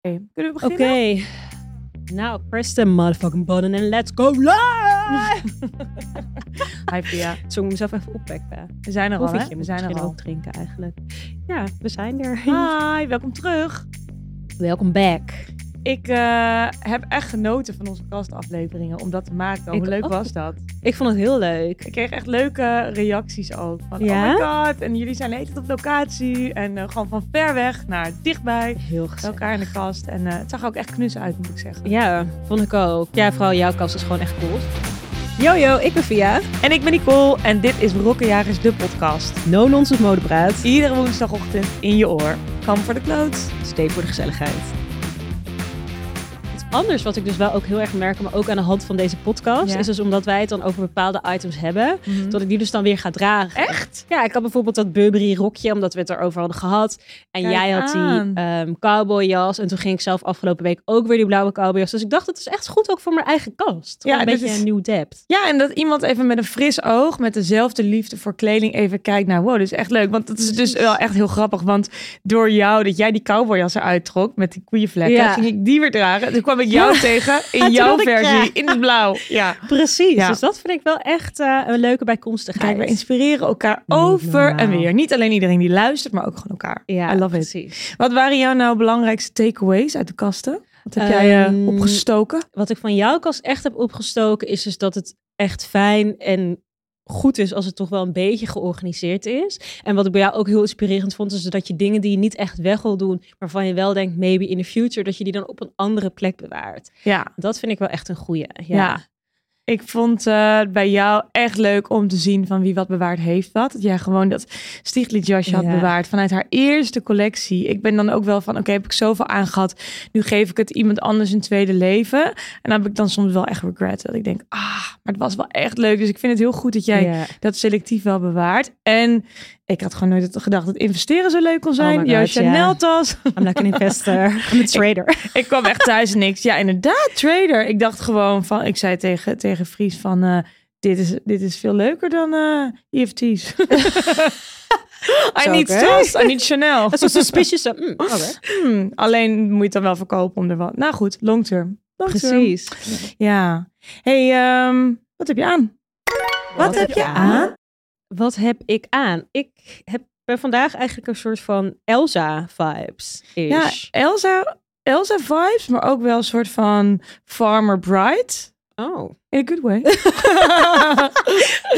Oké, Kunnen we Oké. beginnen? Nou, press the motherfucking button and let's go live! Hi Pia. Zo moet ik mezelf even opwekken. We zijn er al, hè? We zijn er al. drinken eigenlijk. Ja, we zijn er. Hi, welkom terug. Welkom back. Ik eh, heb echt genoten van onze kastafleveringen om dat te maken. Ik Hoe leuk ook. was dat? Ik vond het heel leuk. Ik kreeg echt leuke reacties ook. Van, Ja? oh my god, en jullie zijn de tijd op locatie. En eh, gewoon van ver weg naar dichtbij. Heel gezellig. elkaar in de kast. En eh, het zag er ook echt knus uit, moet ik zeggen. Ja, vond ik ook. Ja, vooral jouw kast is gewoon echt cool. Yo, yo, ik ben Via. En ik ben Nicole en dit is Rokkenjagers, de podcast. No nonsense modepraat. Iedere woensdagochtend in je oor. Come for the clothes. Stay voor de gezelligheid. Anders wat ik dus wel ook heel erg merk, maar ook aan de hand van deze podcast, Ja. is dus omdat wij het dan over bepaalde items hebben, dat ik die dus dan weer ga dragen. Echt? Ja, ik had bijvoorbeeld dat Burberry rokje, omdat we het erover hadden gehad. En Kijk jij had aan. die ehm cowboyjas. En toen ging ik zelf afgelopen week ook weer die blauwe cowboyjas. Dus ik dacht, het is echt goed ook voor mijn eigen kast. Ja, een beetje is- een nieuw depth. Ja, en dat iemand even met een fris oog, met dezelfde liefde voor kleding, even kijkt naar, wow, dit is echt leuk. Want dat is dus wel echt heel grappig. Want door jou, dat jij die cowboyjas eruit trok met die koeienvlekken, Ja. ging ik die weer dragen. Toen kwam ik jou Ja. tegen in jouw ik, versie, in het blauw. Ja. Precies. Ja. Dus dat vind ik wel echt eh, een leuke bijkomstigheid. Kijk, we inspireren elkaar Niet over en weer. Niet alleen iedereen die luistert, maar ook gewoon elkaar. ja, I love it. precies. Wat waren jouw nou belangrijkste takeaways uit de kasten? Wat heb jij eh, Ehm, opgestoken? Wat ik van jouw kast echt heb opgestoken, is dus dat het echt fijn en goed is als het toch wel een beetje georganiseerd is. En wat ik bij jou ook heel inspirerend vond, is dat je dingen die je niet echt weg wil doen, waarvan je wel denkt, maybe in the future, dat je die dan op een andere plek bewaart. Ja. Dat vind ik wel echt een goeie. Ja. Ja. Ik vond eh, bij jou echt leuk om te zien van wie wat bewaard heeft wat. Dat jij gewoon dat Stiglitz jasje had Ja. bewaard vanuit haar eerste collectie. Ik ben dan ook wel van, oké, heb ik zoveel aangehad. Nu geef ik het iemand anders een tweede leven. En dan heb ik dan soms wel echt regret. Dat ik denk, ah, maar het was wel echt leuk. Dus ik vind het heel goed dat jij Ja. dat selectief wel bewaart. En ik had gewoon nooit gedacht dat investeren zo leuk kon zijn. Oh my Jouw God, ja. Chanel tas. I'm like an investor. I'm a trader. Ik kwam echt thuis en niks. Ja, inderdaad, trader. Ik dacht gewoon van, ik zei tegen, tegen Fries van, eh, dit, is, dit is veel leuker dan eh EFT's. I need stars, I need Chanel. Dat is zo suspicious. mm. Hmm, alleen moet je het dan wel verkopen om er wat. Nou goed, long term. Long term. Precies. Ja. hey, ehm, wat heb je aan? Wat, heb je aan? Wat heb ik aan? Ik heb, ben vandaag eigenlijk een soort van Elsa-vibes. Ja, Elsa, Elsa vibes, maar ook wel een soort van farmer bride. Oh. In a good way.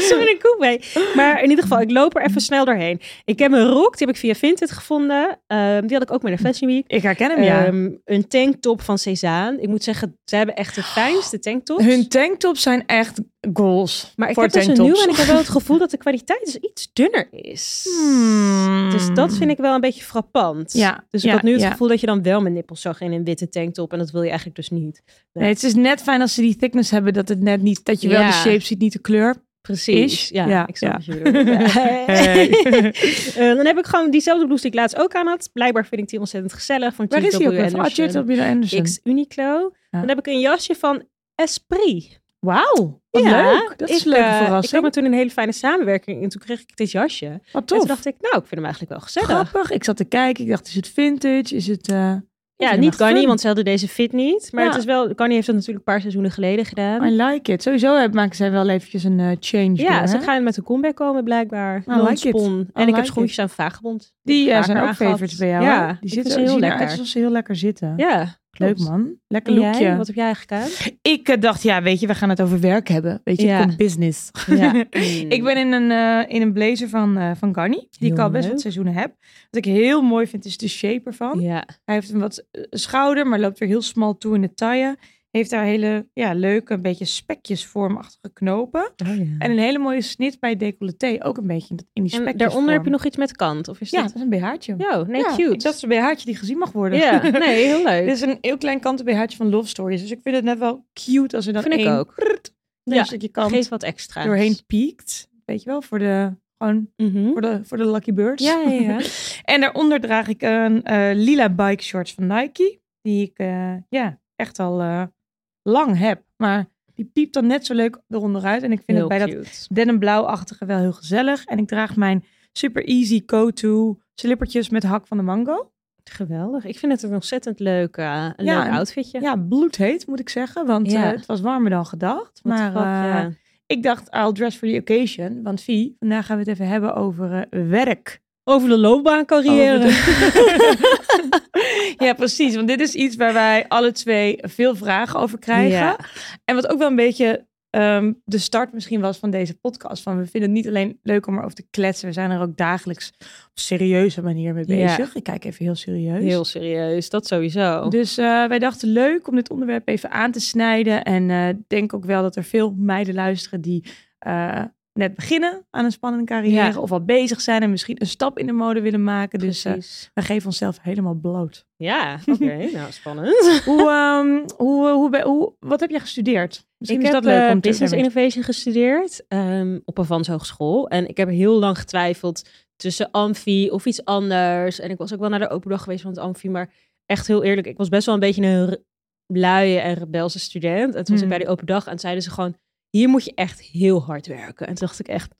Zo ben ik goed mee. Maar in ieder geval, ik loop er even snel doorheen. Ik heb een rok, die heb ik via Vinted gevonden. Ehm, die had ik ook met de Fashion Week. Ik herken hem, ja. Ehm, een tanktop van Cezanne. Ik moet zeggen, ze hebben echt de fijnste tanktops. Hun tanktops zijn echt goals. maar ik voor heb dus een tanktops. nieuwe en ik heb wel het gevoel dat de kwaliteit dus iets dunner is. Hmm. Dus dat vind ik wel een beetje frappant. Ja, Dus ik ja, had nu het ja. gevoel dat je dan wel mijn nippels zag in een witte tanktop. En dat wil je eigenlijk dus niet. Nee, het is net fijn als ze die thickness hebben dat het net niet dat je wel de shape ziet, niet de kleur. Precies. Ja, Ja, ik snap ja. je. Hey. Eh, dan heb ik gewoon diezelfde blouse die ik laatst ook aan had. Blijkbaar vind ik die ontzettend gezellig. Van Waar is die ook weer? Anderson. J.W. Anderson. X Uniqlo. Dan heb ik een jasje van Esprit. Wauw, wat Ja, leuk. Dat is ik, een leuke eh, Ik verrassing. had met toen een hele fijne samenwerking en toen kreeg ik dit jasje. En Wat toen tof. dacht ik, nou, ik vind hem eigenlijk wel gezellig. Grappig. Ik zat te kijken. Ik dacht, is het vintage? Is het... eh, ik Ja, niet Garni, fun. want ze hadden deze fit niet. Maar Ja. het is wel, Garni heeft dat natuurlijk een paar seizoenen geleden gedaan. I like it. Sowieso maken zij wel eventjes een eh, change ja, door, ze hè? gaan met een comeback komen blijkbaar. I like it. I En ik heb schoentjes aan Vagebond. Die eh, zijn ook favorites bij jou. Ja, Die zitten ze heel lekker. eruit alsof ze heel lekker zitten. Ja, Leuk man. Lekker lookje. Wat heb jij eigenlijk aan? Ik eh, dacht, ja, weet je, we gaan het over werk hebben. Weet je, Ja. kom business. Ja. Ik ben in een, eh, in een blazer van, eh van Garni, die ik al best leuk. wat seizoenen heb. Wat ik heel mooi vind, is de shape ervan. Ja. Hij heeft een wat schouder, maar loopt weer heel smal toe in de taille. Heeft daar hele ja, leuke, een beetje spekjesvormachtige knopen. Oh, ja. En een hele mooie snit bij decolleté. Ook een beetje in dat- die En spekjesvorm. daaronder heb je nog iets met kant? Of is Ja, dit... dat is een BH'tje. Ja, nee, Ja, cute. Dat is een BH'tje die gezien mag worden. Ja, nee, heel leuk. Dit is een heel klein kanten BH'tje van Love Stories. Dus ik vind het net wel cute als er dan Vind ik ook. prrrt, Ja, een stukje kant Geef wat extra. doorheen piekt. Weet je wel, voor de, gewoon Mhm. voor de, voor de lucky birds. Ja, ja, ja. En daaronder draag ik een eh, lila bike shorts van Nike. Die ik eh, ja, echt al eh, lang heb. Maar die piept dan net zo leuk eronder uit. En ik vind Heel het bij cute. dat denim blauwachtige wel heel gezellig. En ik draag mijn super easy go-to slippertjes met hak van de mango. Geweldig. Ik vind het een ontzettend leuk, uh, een Ja, leuk outfitje. Ja, bloedheet moet ik zeggen. Want Ja. eh, het was warmer dan gedacht. Wat maar grap, eh, ja. ik dacht, I'll dress for the occasion. Want Vie, vandaag gaan we het even hebben over eh, werk. Over de loopbaancarrière. Over ja, precies. Want dit is iets waar wij alle twee veel vragen over krijgen. Ja. En wat ook wel een beetje ehm, de start misschien was van deze podcast. Van we vinden het niet alleen leuk om erover te kletsen. We zijn er ook dagelijks op serieuze manier mee Ja. bezig. Ik kijk even heel serieus. Heel serieus, dat sowieso. Dus eh, wij dachten leuk om dit onderwerp even aan te snijden. En ik denk ook wel dat er veel meiden luisteren die eh, net beginnen aan een spannende carrière. Ja. Of al bezig zijn en misschien een stap in de mode willen maken. Dus eh, we geven onszelf helemaal bloot. Ja, oké. nou, spannend. hoe, ehm, hoe, hoe, ben- hoe, wat heb jij gestudeerd? Misschien ik is heb dat leuk eh, om te Business. Innovation gestudeerd ehm, op een Vans Hogeschool. En ik heb heel lang getwijfeld tussen Amfi of iets anders. En ik was ook wel naar de open dag geweest van het Amfi. Maar echt heel eerlijk, ik was best wel een beetje een luie en rebelse student. En toen was ik Hmm. bij die open dag en zeiden ze gewoon... Hier moet je echt heel hard werken. En toen dacht ik echt...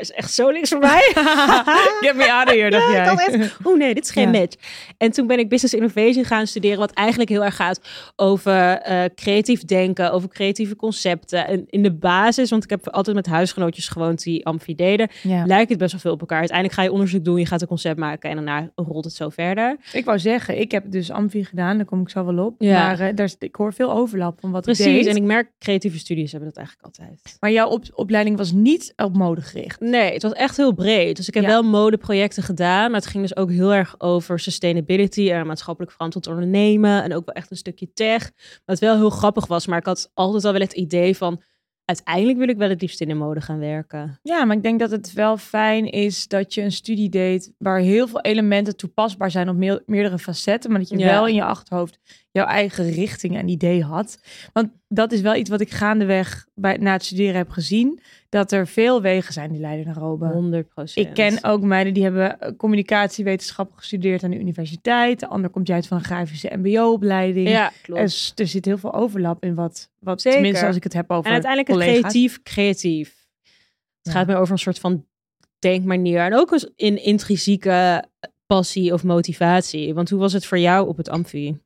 Is echt zo niks voor mij. Get me out of here, dacht Ja, jij. ik echt, oh nee, dit is geen Ja. match. En toen ben ik Business Innovation gaan studeren, wat eigenlijk heel erg gaat over eh, creatief denken, over creatieve concepten. En in de basis, want ik heb altijd met huisgenootjes gewoond die amfi deden, Ja. lijkt het best wel veel op elkaar. Uiteindelijk ga je onderzoek doen, je gaat een concept maken en daarna rolt het zo verder. Ik wou zeggen, ik heb dus Amfi gedaan, daar kom ik zo wel op. Ja. Maar eh, daar, is- ik hoor veel overlap van wat ik Precies, deed. en ik merk creatieve studies hebben dat eigenlijk altijd. Maar jouw op- opleiding was niet op mode gericht. Nee, het was echt heel breed. Dus ik heb Ja. wel modeprojecten gedaan, maar het ging dus ook heel erg over sustainability en maatschappelijk verantwoord ondernemen en ook wel echt een stukje tech. Wat wel heel grappig was, maar ik had altijd al wel het idee van uiteindelijk wil ik wel het liefst in de mode gaan werken. Ja, maar ik denk dat het wel fijn is dat je een studie deed waar heel veel elementen toepasbaar zijn op meer- meerdere facetten, maar dat je Ja. wel in je achterhoofd jouw eigen richting en idee had. Want dat is wel iets wat ik gaandeweg bij, na het studeren heb gezien, dat er veel wegen zijn die leiden naar Rome. 100 procent. Ik ken ook meiden die hebben eh, communicatiewetenschappen gestudeerd aan de universiteit. De ander komt juist van een grafische mbo-opleiding. Ja, klopt. Er, is- er zit heel veel overlap in wat, wat Zeker. tenminste als ik het heb over En uiteindelijk het creatief, creatief. Het Ja. gaat meer over een soort van denkmanier en ook in intrinsieke passie of motivatie. Want hoe was het voor jou op het amfi?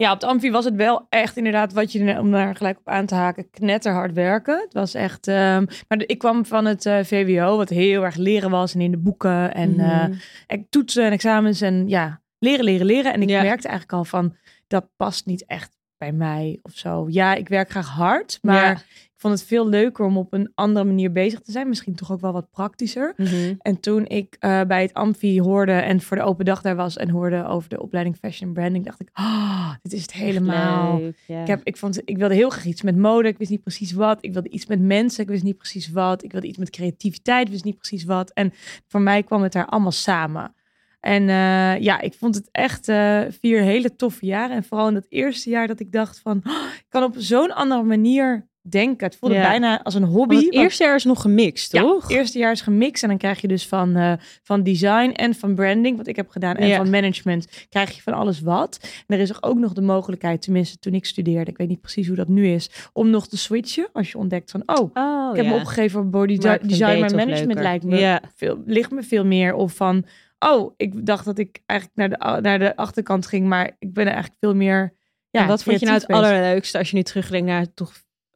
Ja, op de Amfi was het wel echt inderdaad wat je, om daar gelijk op aan te haken, knetterhard werken. Het was echt, ehm, maar ik kwam van het eh, VWO, wat heel erg leren was en in de boeken en eh, Mhm. en toetsen en examens en ja, leren, leren, leren. En ik Ja. merkte eigenlijk al van, dat past niet echt bij mij of zo. Ja, ik werk graag hard, maar Ja. Vond het veel leuker om op een andere manier bezig te zijn. Misschien toch ook wel wat praktischer. Mhm. En toen ik eh, bij het Amfi hoorde en voor de open dag daar was en hoorde over de opleiding Fashion and Branding, dacht ik, ah, dit is het helemaal. Ik, heb, ik, vond, ik wilde heel graag iets met mode. Ik wist niet precies wat. Ik wilde iets met mensen. Ik wist niet precies wat. Ik wilde iets met creativiteit. Ik wist niet precies wat. En voor mij kwam het daar allemaal samen. En eh, ja, ik vond het echt eh, vier hele toffe jaren. En vooral in dat eerste jaar dat ik dacht van... "Oh, ik kan op zo'n andere manier denken. Het voelde Ja. bijna als een hobby. Want het eerste jaar is nog gemixt, ja, toch? het eerste jaar is gemixt en dan krijg je dus van, eh, van design en van branding, wat ik heb gedaan, en Ja. van management, krijg je van alles wat. En er is ook nog de mogelijkheid, tenminste toen ik studeerde, ik weet niet precies hoe dat nu is, om nog te switchen als je ontdekt van, oh, Oh, ik heb me opgegeven voor body design, maar management lijkt me veel, ligt me veel meer. Of van, oh, ik dacht dat ik eigenlijk naar de, naar de achterkant ging, maar ik ben er eigenlijk veel meer. Ja, En wat vond je nou het bezig. allerleukste als je nu terugdenkt naar toch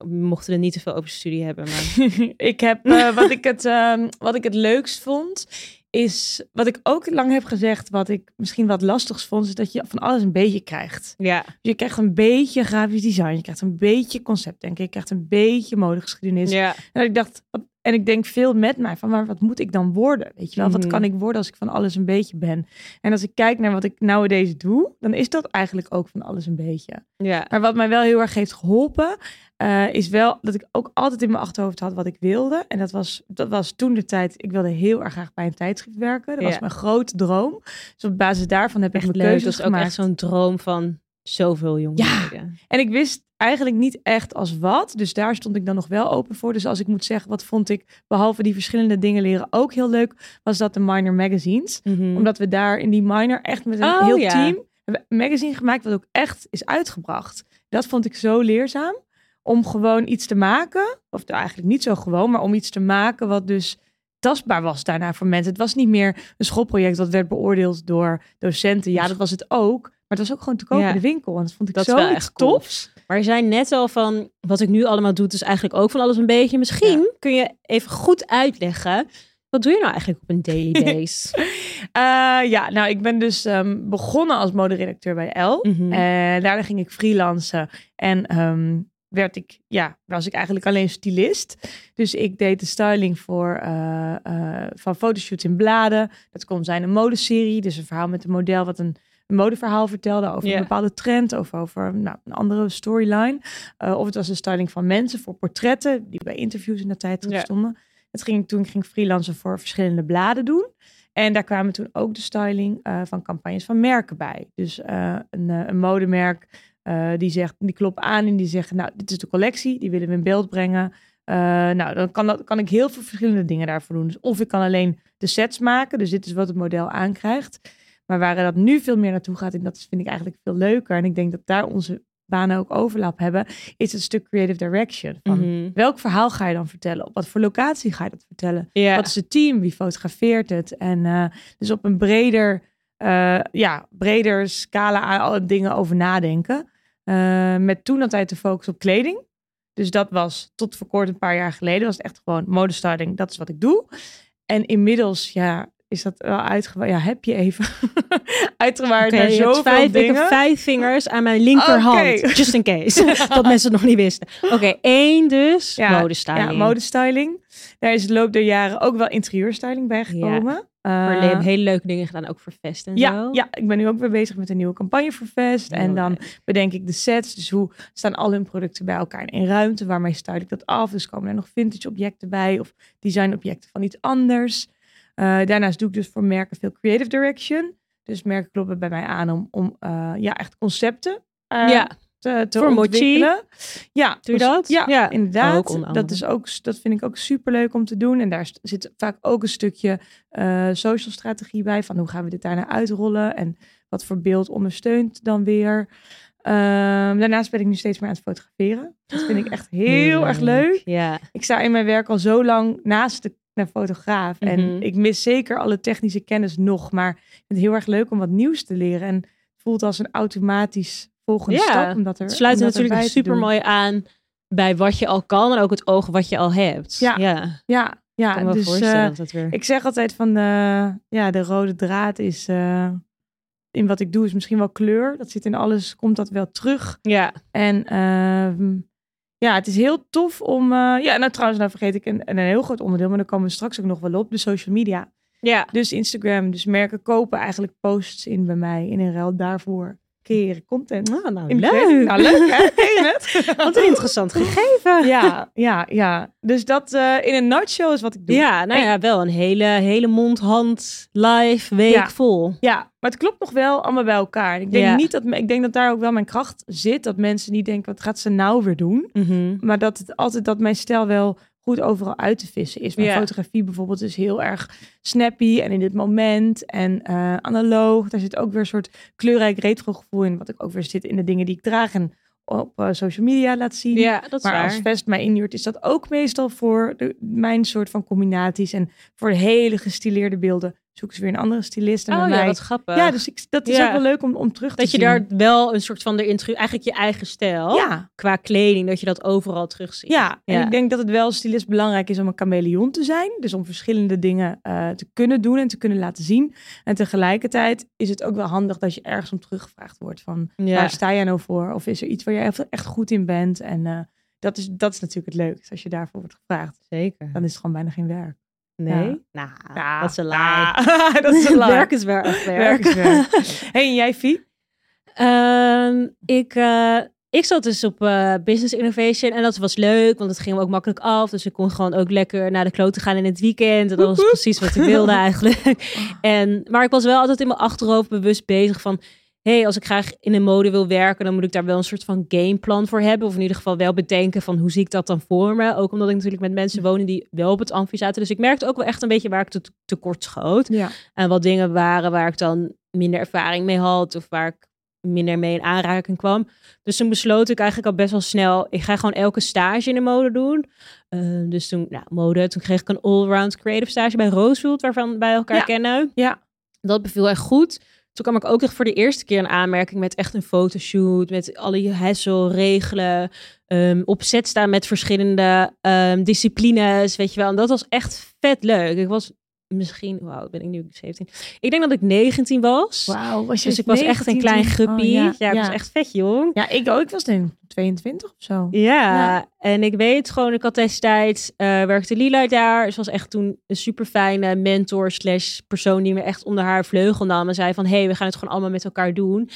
mochten er niet te veel over studie hebben, maar ik heb eh, wat, ik het, ehm, wat ik het leukst vond, is wat ik ook lang heb gezegd, wat ik misschien wat lastigs vond, is dat je van alles een beetje krijgt. ja, Dus je krijgt een beetje grafisch design, je krijgt een beetje conceptdenken, je krijgt een beetje modegeschiedenis. ja. En ik dacht, wat- en ik denk veel met mij van, maar wat moet ik dan worden? Weet je wel, wat Mhm. kan ik worden als ik van alles een beetje ben? En als ik kijk naar wat ik nowadays doe, dan is dat eigenlijk ook van alles een beetje. ja. Maar wat mij wel heel erg heeft geholpen, eh, is wel dat ik ook altijd in mijn achterhoofd had wat ik wilde. En dat was, dat was toen de tijd, ik wilde heel erg graag bij een tijdschrift werken. Dat Ja. was mijn grote droom. Dus op basis daarvan heb ik mijn leuk. Dat keuzes is ook gemaakt. echt zo'n droom van zoveel jonge Ja. En ik wist eigenlijk niet echt als wat. Dus daar stond ik dan nog wel open voor. Dus als ik moet zeggen, wat vond ik, behalve die verschillende dingen leren, ook heel leuk, was dat de minor magazines. Mhm. Omdat we daar in die minor echt met een Oh, heel ja. team een magazine gemaakt wat ook echt is uitgebracht. Dat vond ik zo leerzaam. Om gewoon iets te maken, of eigenlijk niet zo gewoon, maar om iets te maken wat dus tastbaar was daarna voor mensen. Het was niet meer een schoolproject dat werd beoordeeld door docenten. Ja, dat was het ook. Maar het was ook gewoon te koop Ja. in de winkel. En dat vond ik Dat zo echt cool. tofs. Maar je zei net al van, wat ik nu allemaal doe, is eigenlijk ook van alles een beetje. Misschien kun je even goed uitleggen, wat doe je nou eigenlijk op een daily? Eh, ja, nou, ik ben dus ehm, begonnen als moderedacteur bij L. Mhm. En daarna ging ik freelancen. En ehm, werd ik, ja, was ik eigenlijk alleen stylist. Dus ik deed de styling voor eh, eh, van fotoshoots in bladen. Dat kon zijn een modeserie, dus een verhaal met een model wat een, een modeverhaal vertelde over een bepaalde trend of over nou, een andere storyline. Eh, of het was een styling van mensen voor portretten die bij interviews in de tijd Ja. stonden. Het ging ik toen ik ging freelancen voor verschillende bladen doen. En daar kwamen toen ook de styling eh, van campagnes van merken bij. Dus eh, een, een modemerk die zegt, die klopt aan en die zeggen, nou, dit is de collectie, die willen we in beeld brengen. Nou, dan kan, dat, kan ik heel veel verschillende dingen daarvoor doen. Dus of ik kan alleen de sets maken, dus dit is wat het model aankrijgt. Maar waar dat nu veel meer naartoe gaat, en dat vind ik eigenlijk veel leuker. En ik denk dat daar onze banen ook overlap hebben, is het stuk creative direction. Van Mhm. welk verhaal ga je dan vertellen? Op wat voor locatie ga je dat vertellen? Wat is het team? Wie fotografeert het? En eh, dus op een breder, eh, ja, breder scala aan alle dingen over nadenken. Eh, met toen altijd de focus op kleding. Dus dat was tot voor kort een paar jaar geleden. Was het echt gewoon modestyling. Dat is wat ik doe. En inmiddels, ja, is dat wel uitgewaard. Ja, heb je even uitgewaard Oké, naar zoveel vijf, dingen. ik heb vijf vingers aan mijn linkerhand. Just in case. dat mensen het nog niet wisten. Oké, één dus. Ja, modestyling. Ja, modestyling. Daar is het loop der jaren ook wel interieurstyling bij gekomen. Maar Eh, je hebt hele leuke dingen gedaan, ook voor Fest en Ja, zo. ja, ik ben nu ook weer bezig met een nieuwe campagne voor Vest. En dan bedenk ik de sets. Dus hoe staan al hun producten bij elkaar in ruimte? Waarmee stuit ik dat af? Dus komen er nog vintage objecten bij of design objecten van iets anders. Eh, daarnaast doe ik dus voor merken veel creative direction. Dus merken kloppen bij mij aan om, om eh, ja, echt concepten eh, Ja, te, te Voor Mochi? ontwikkelen. Ja, Doe je dat? Ja, Ja, inderdaad. ook dat, is ook, dat vind ik ook super leuk om te doen. En daar zit vaak ook een stukje social strategie bij. Van hoe gaan we dit daarna uitrollen? En wat voor beeld ondersteunt dan weer? Ehm, daarnaast ben ik nu steeds meer aan het fotograferen. Dat vind ik echt heel erg leuk. Ja. Ik sta in mijn werk al zo lang naast de, de fotograaf. Mhm. En ik mis zeker alle technische kennis nog. Maar ik vind het heel erg leuk om wat nieuws te leren. En het voelt als een automatisch volgende Ja, stap. Omdat er, Het sluit natuurlijk super mooi aan bij wat je al kan en ook het oog wat je al hebt. Ja. ja. Ja, ja Ik dus eh, dat weer... ik zeg altijd van de, ja, de rode draad is eh, in wat ik doe is misschien wel kleur. Dat zit in alles, komt dat wel terug. Ja, En ehm, ja, het is heel tof om. eh, ja, nou trouwens, nou vergeet ik een, een heel groot onderdeel, maar daar komen we straks ook nog wel op. De social media. ja. Dus Instagram. Dus merken kopen eigenlijk posts in bij mij. In ruil daarvoor creëren content. Nou, nou In leuk. Nou, leuk hè? Het? Wat een interessant gegeven. ja, ja, ja. Dus dat eh, in een nutshell is wat ik doe. Ja, nou ja, wel een hele, hele mond, hand, live week Ja. vol. Ja, maar het klopt nog wel allemaal bij elkaar. Ik denk Ja. niet dat ik denk dat daar ook wel mijn kracht zit. Dat mensen niet denken, wat gaat ze nou weer doen? Mhm. Maar dat het altijd dat mijn stijl wel goed overal uit te vissen is. Mijn fotografie bijvoorbeeld is heel erg snappy en in dit moment en eh, analoog. Daar zit ook weer een soort kleurrijk retro gevoel in, wat ik ook weer zit in de dingen die ik draag en op eh, social media laat zien. Ja, dat is Maar waar. als vest mij inhuurt, is dat ook meestal voor de, mijn soort van combinaties. En voor hele gestileerde beelden zoeken ze weer een andere stylist. En oh ja, mij wat grappig. ja, dus ik, dat is Ja. ook wel leuk om, om terug te dat je zien. daar wel een soort van erin terug, eigenlijk je eigen stijl, Ja, qua kleding, dat je dat overal terugziet. ja, en ik denk dat het wel stylist belangrijk is om een chameleon te zijn. Dus om verschillende dingen eh, te kunnen doen en te kunnen laten zien. En tegelijkertijd is het ook wel handig dat je ergens om teruggevraagd wordt. Van waar sta jij nou voor? Of is er iets waar je echt- echt goed in bent? En eh, dat, is, dat is natuurlijk het leukste. Als je daarvoor wordt gevraagd, Zeker. dan is het gewoon bijna geen werk. Nee? Nou, Ja. dat is een. Ah, dat is een. Werk is werk. Werk is werk. hey, en jij, Vie? Ehm, ik, eh, ik zat dus op eh, Business Innovation en dat was leuk, want het ging me ook makkelijk af. Dus ik kon gewoon ook lekker naar de klote gaan in het weekend. En dat was precies wat ik wilde eigenlijk. En, maar ik was wel altijd in mijn achterhoofd bewust bezig van... hey, als ik graag in een mode wil werken, dan moet ik daar wel een soort van gameplan voor hebben. Of in ieder geval wel bedenken van hoe zie ik dat dan voor me. Ook omdat ik natuurlijk met mensen wonen die wel op het amfi zaten. Dus ik merkte ook wel echt een beetje waar ik te- tekort schoot. Ja. En wat dingen waren waar ik dan minder ervaring mee had. Of waar ik minder mee in aanraking kwam. Dus toen besloot ik eigenlijk al best wel snel, ik ga gewoon elke stage in de mode doen. Uh, dus toen, nou, mode, toen kreeg ik een allround creative stage bij Rosewood, waarvan wij elkaar Ja. kennen. Ja. Dat beviel echt goed. Toen kwam ik ook echt voor de eerste keer in aanmerking met echt een fotoshoot, met alle hassel, regelen, ehm, op set staan met verschillende ehm, disciplines, weet je wel. En dat was echt vet leuk. Ik was misschien, wauw, ben ik nu 17? Ik denk dat ik 19 was. Wauw, was je Dus ik was echt een 19 klein toen? guppie. Oh, ja, ik was echt vet jong. Ja, ik ook. Ik was denk ik 22 of zo. Ja, Ja. en ik weet gewoon, ik had destijds, eh werkte Lila daar. Ze was echt toen een super fijne mentor slash persoon die me echt onder haar vleugel nam. En zei van, hé, hey, we gaan het gewoon allemaal met elkaar doen.